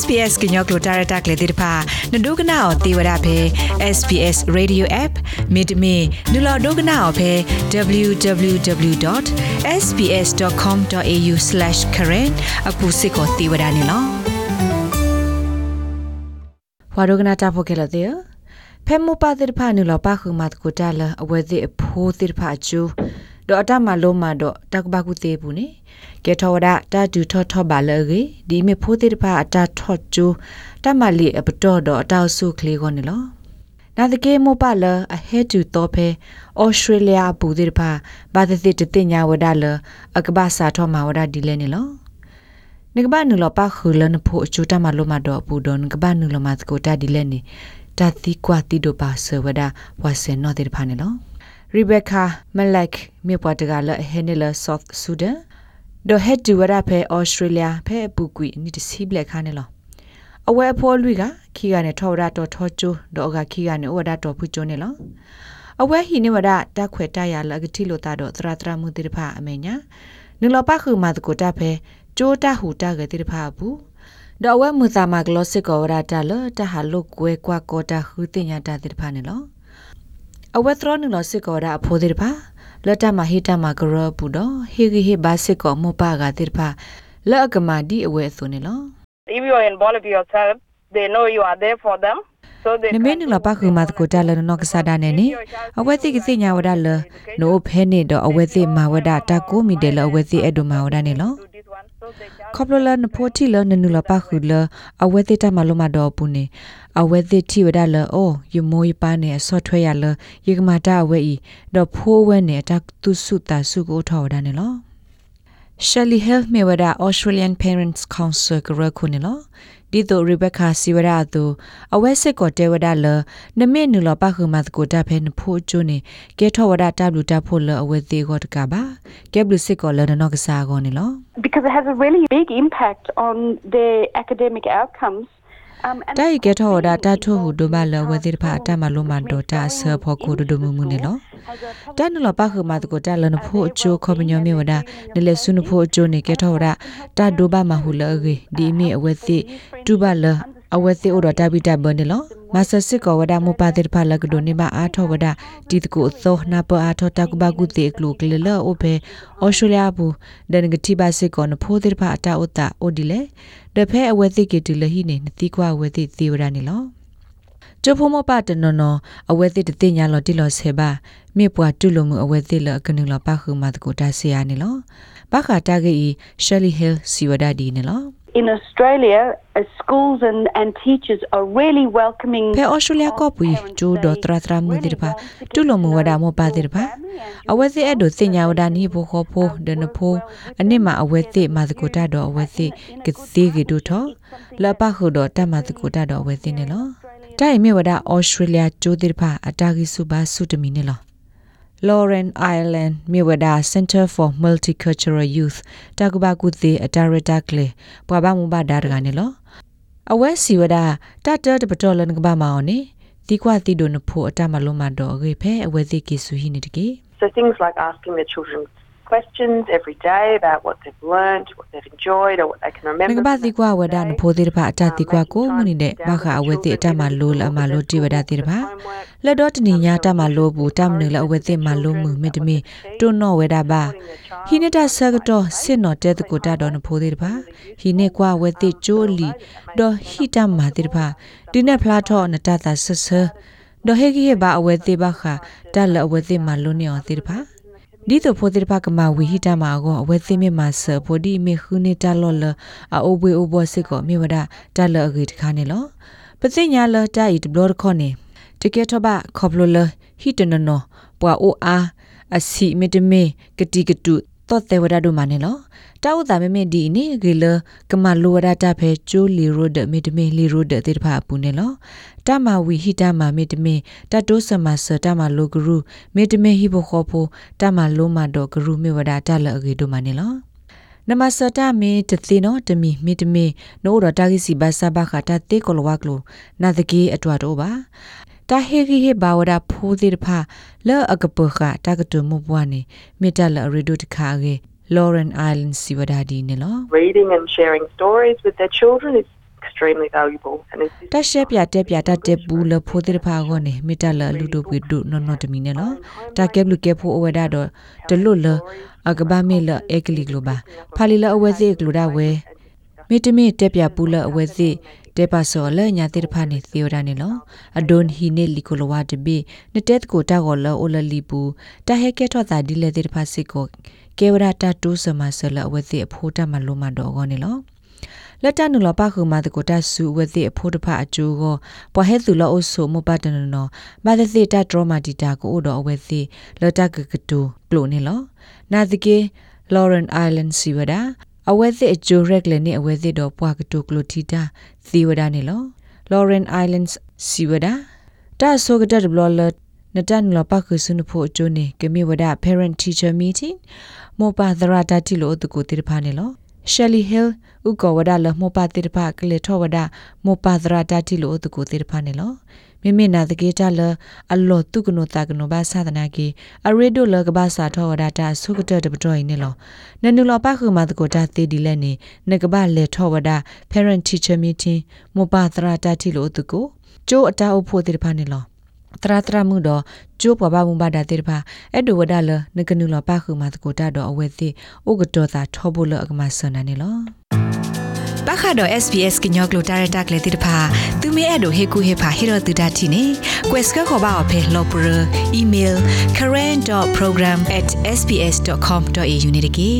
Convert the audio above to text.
SPS ကညောကလိုတာရတာကလေးတိဖာနဒုကနာအောတေဝရဖဲ SPS Radio App မိတမီနူလာဒုကနာအောဖဲ www.sps.com.au/current အခုစစ်ကိုတေဝရနေလောဝါဒုကနာတာဖိုကေလတဲ့ဖဲမူပါတိဖာနူလာပါခုမတ်ကိုတာလအဝဲတိအဖိုးတိဖာချူ ဒေါ်အတမလုံးမတော့တကဘာကုသေးဘူးနေကဲထောဝဒတာဒူထောထောပါလေကြီးဒီမေဖိုးတိတပါအတာထော့ကျူတမလီအပတော်တော့အတောက်ဆုကလေးကောနေလောနာတကေမောပါလအဟဲတူတော့ဖဲဩစတြေးလျဘူတိတပါဘာသတိတတိညာဝဒလအကဘာစာထောမဝဒဒီလဲနေလောနေကဘာနုလပခူလနဖို့အချူတမလုံးမတော့ဘူးဒွန်ကဘာနုလမတ်ကိုတာဒီလဲနေတာတိကွာတိဒိုပါဆဝဒဝါစင်နော်တိဖာနေလော Rebecca Malek မြေပွားတကလဟဲနေလ South Sudan ဒိုဟက်တူဝရဖဲ Australia ဖဲပူကွီနိတစီဘလက်ခါနေလောအဝဲအဖော်လူကခီကနေထော်ရတော်ထောချိုဒေါ်ကခီကနေဝဒတော်ဖူချိုနေလောအဝဲဟီနေဝဒတက်ခွေတရလကတိလိုတာတော့သရတရမှုတိဖာအမေညာနလပခုမာတကိုတဖဲကျိုးတဟူတကတိဖာဘူးဒေါ်ဝဲမူသာမဂလောစစ်ကောဝရတာလတဟာလုကွဲကွာကောတာဟူတင်ညာတာတိဖာနေလော အဝဲသရနလစစ်ကောရအဖိုးတိဖာလတ်တမဟိတမဂရပူတော့ဟေဂီဟေဘာစစ်ကောမပကတိဖာလောက်ကမာဒီအဝဲဆိုနေလော if you are involved yourself they know you are there for them so they နမေနလပခုမတ်ကိုတလနကဆာဒနေနေအဝဲတိကစိညာဝဒလနိုဖဲနေတော့အဝဲတိမာဝဒတာကိုမီတယ်လအဝဲတိအဒုမာဝဒနေလော ခေါပလလနဖိုတီလနနုလပခုလအဝဲတိတမလမတော့ပူနေအဝဲတိတီဝဒလအိုယမိုးပနေဆော့ထွဲရလယေကမာတာအဝဲဤတော့ဖိုးဝဲနေတာသူစုတာစုကိုထော်ဒနေလော Shelly Health Mewada Australian Parents Council ကရခုနေလော ဒီတော့ Rebecca Siwara သူအဝဲစစ်ကိုတဲဝဒလနမေနူလပခုမတ်ကိုတဖဲနဖို့ကျွနေကဲထောဝဒတဘလူတဖို့လအဝဲသေးကိုတကပါကဲဘလူစစ်ကိုလနနောကစားကိုနေလော because it has a really big impact on their academic outcomes တိုက်ကဲထောဒါတာထုဟုဒုဘလဝတိဖာတမလုံးမတော်တာဆဖို့ကိုဒုမှုမှုနေလော တန်နလပခမတကိုတလနဖို့အချိုခေါပညောမြေဝဒနလေဆုနဖို့အချိုနေကဲထောဒါတာဒုဘမဟုလအေဒီမီအဝဲတိတူဘလအဝဲတိဩဒတာဘီတာဘနေလောမဆစစ်ကောဝဒမူပါတိဖာလကဒိုနေမအားထောဝဒတီတကိုသောနာပအားထောတကဘကုတေကလုကလလအိုဖေအော်စတြေးလျဘူးဒန်ဂတိပါစစ်ကောနဖိုးတိဖာအတာဥတာအိုဒီလေတဖဲအဝဲတိကေတီလဟိနေနတိကွာအဝဲတိသေဝဒနေလော ကျိုဖိုမပတနနအဝဲတိတတိညာလောတိလောဆေပါမြေပွားတုလုံမှုအဝဲတိလကနုလပခုမတ်ကိုတာဆီယာနေလောဘခတာဂေရှယ်လီဟီလ်စီဝဒဒီနေလော in Australia uh, schools and and teachers are really welcoming ဖဲ Australia ကပူကျိုးတော့တရတရမှုဒီပါတူလုံမဝဒမောပါဒီပါအဝဲစီအဲ့ဒိုစညာဝဒနီဘောခေါ်ဖိုဒနဖိုအနစ်မှာအဝဲစီမာစကိုတာတော့အဝဲစီကစီကဒူထောလပခုတော့တမစကို တာတော့အဝဲစီနေလောတိုင်မြေဝဒ Australia ကျိုးဒီပါအတာဂီစုပါစုတမီနေလော Lauren Ireland Miwada Center for Multicultural Youth တကဘာကုသေးအတာရတာကလေပွားပါမှုပါဒါရကနေလောအဝဲစီဝဒတတတပတော်လန်ကဘာမောင်နေဒီကွာတီဒိုနဖို့အတမလုံးမတော့ရေဖဲအဝဲစီကီဆူဟိနေတကေ So things like asking the children questions every day about what they've learned, what they've enjoyed, or what they can remember. ငါဘာတိကွာဝဒနဖိုတိတဖအတတိကွာကိုမနိတဲ့ဘာခအဝဲတိအတမလိုလအမလိုတိဝဒတိတဖလက်တော့တနိညာတမလိုဘူးတမနလအဝဲတိမလိုမှုမေတမီတွနောဝဲတာပါဟိနတဆကတော့စစ်နော်တဲတကိုတတော်နဖိုတိတဖဟိနေကွာဝဲတိကျိုးလီဒေါ်ဟိတမတိတဖဒီနဲ့ဖလာထောနတတာဆဆဒေါ်ဟေကြီးဘာအဝဲတိဘခတလအဝဲတိမလိုနေအောင်တိတဖ ဒီတော့ဖိုတိပကမဝီဟိတမှာကိုအဝဲသိမြမဆဖိုဒီမေခုနေတလောလအိုဘွေအိုဘောစစ်ကိုမြေဝဒတလအဂိတခါနေလောပစိညာလတိုင်ဒဘလခေါနေတကက်ထဘခေါပလလဟိတနနောပွာအိုအားအစီမီတမေကတိကတု တော့တေဝဒဒုမနေလောတောက်တာမမေဒီနေဂေလကမလိုဝဒတာဖဲကျိုးလီရိုဒမီတမေလီရိုဒတေတဖာပူနေလောတမဝီဟိတမမီတမေတတိုးစမဆတမလိုဂရုမီတမေဟိဘခောဖိုတမလိုမတော့ဂရုမေဝဒတာလအဂေဒုမနေလောနမစတာမီတသိနောတမီမီတမီနိုရတာဂီစီဘာဆာဘခတာတေကလဝကလိုနာတကေအတွတ်တော့ပါ တာဟေဂီဟေဘာဝဒဖိုးသေးတဖာလောအကပခတာကတုမဘွားနေမေတ္တလရီဒုတခါကေ Lauren Island Siwadadi ne lo Reading and sharing stories with their children is extremely valuable. And it's this တက်ရှက်ပြတက်ပြတတက်ဘူးလဖိုတိဖာကောနေမိတလလူတို့ပွေတို့နော်နော်တမီနေလောတကက်လူကေဖိုအဝဒါတော့တလွတ်လအကဘာမေလအေကလီဂလိုဘာဖာလီလအဝဲစီဂလိုဒါဝဲမိတမီတက်ပြပူလအဝဲစီ တေပါဆောလညာတိဖာနေသီယဒါနေလောအဒွန်ဟီနေလီကိုလဝတဘီနတက်ကိုတာကောလအိုလလီပူတဟဲကဲထော့တာဒီလေတိဖာစစ်ကိုကေဝရတာတိုးစမဆလအဝဲစီအဖိုးတမလိုမတော့ကောနေလောလက်တနုလပခုမာတကိုတဆူဝသိအဖို့တဖအကျိုးကိုပဟဲသူလောအဆုမပတနနောမာသစီတဒရမာတီတာကိုတော့အဝသိလတကကတူကလိုနေလောနာတကေ Lauren Island စီဝဒ အဝသိအကျိုးရက်လည်းနေအဝသိတော့ပွားကတူကလိုတီတာသီဝဒနေလော Lauren Islands စီဝဒတာဆိုကတဘလလနတန်လပခုစုနဖို့အကျိုးနေကမိဝဒ parent teacher meeting မောပါသရတာတီလို့တကူတိဖာနေလော Shelly Hill ဥကဝဒလမောပါတိတဖကလေထောဝဒမောပါဒရာတတိလိုတကူတိတဖနေလော မိမိနာတကေတလအလောတုကနောတကနောဘာသာဒနာကီအရေဒိုလကဘာစာထောဝဒတာဆုကတတပတော်နေလောနနုလပခုမတကိုတာသေးဒီလက်နေနကဘာလေထောဝဒ parent teacher meeting မောပါဒရာတတိလိုတကူကျိုးအတာအဖို့တိတဖနေလောတရာတရာမှုတော့ကျိုးပပမှုပါတာတေတပါအဲ့ဒိုဝဒါလနကနုလပခုမတကိုတာတော့အဝဲသိဥကတော်သာထောဖို့လအကမဆန္ဒနေလော ပခါတော့ SPS ကညောကလိုတာရတက်လေတိတဖာသူမဲအဲ့တို့ဟေကူဟေဖာဟီရိုတူဒတ်တီနေ quest ခေါ်ပါအဖေလောပရ email current.program@sps.com.au နေတကေ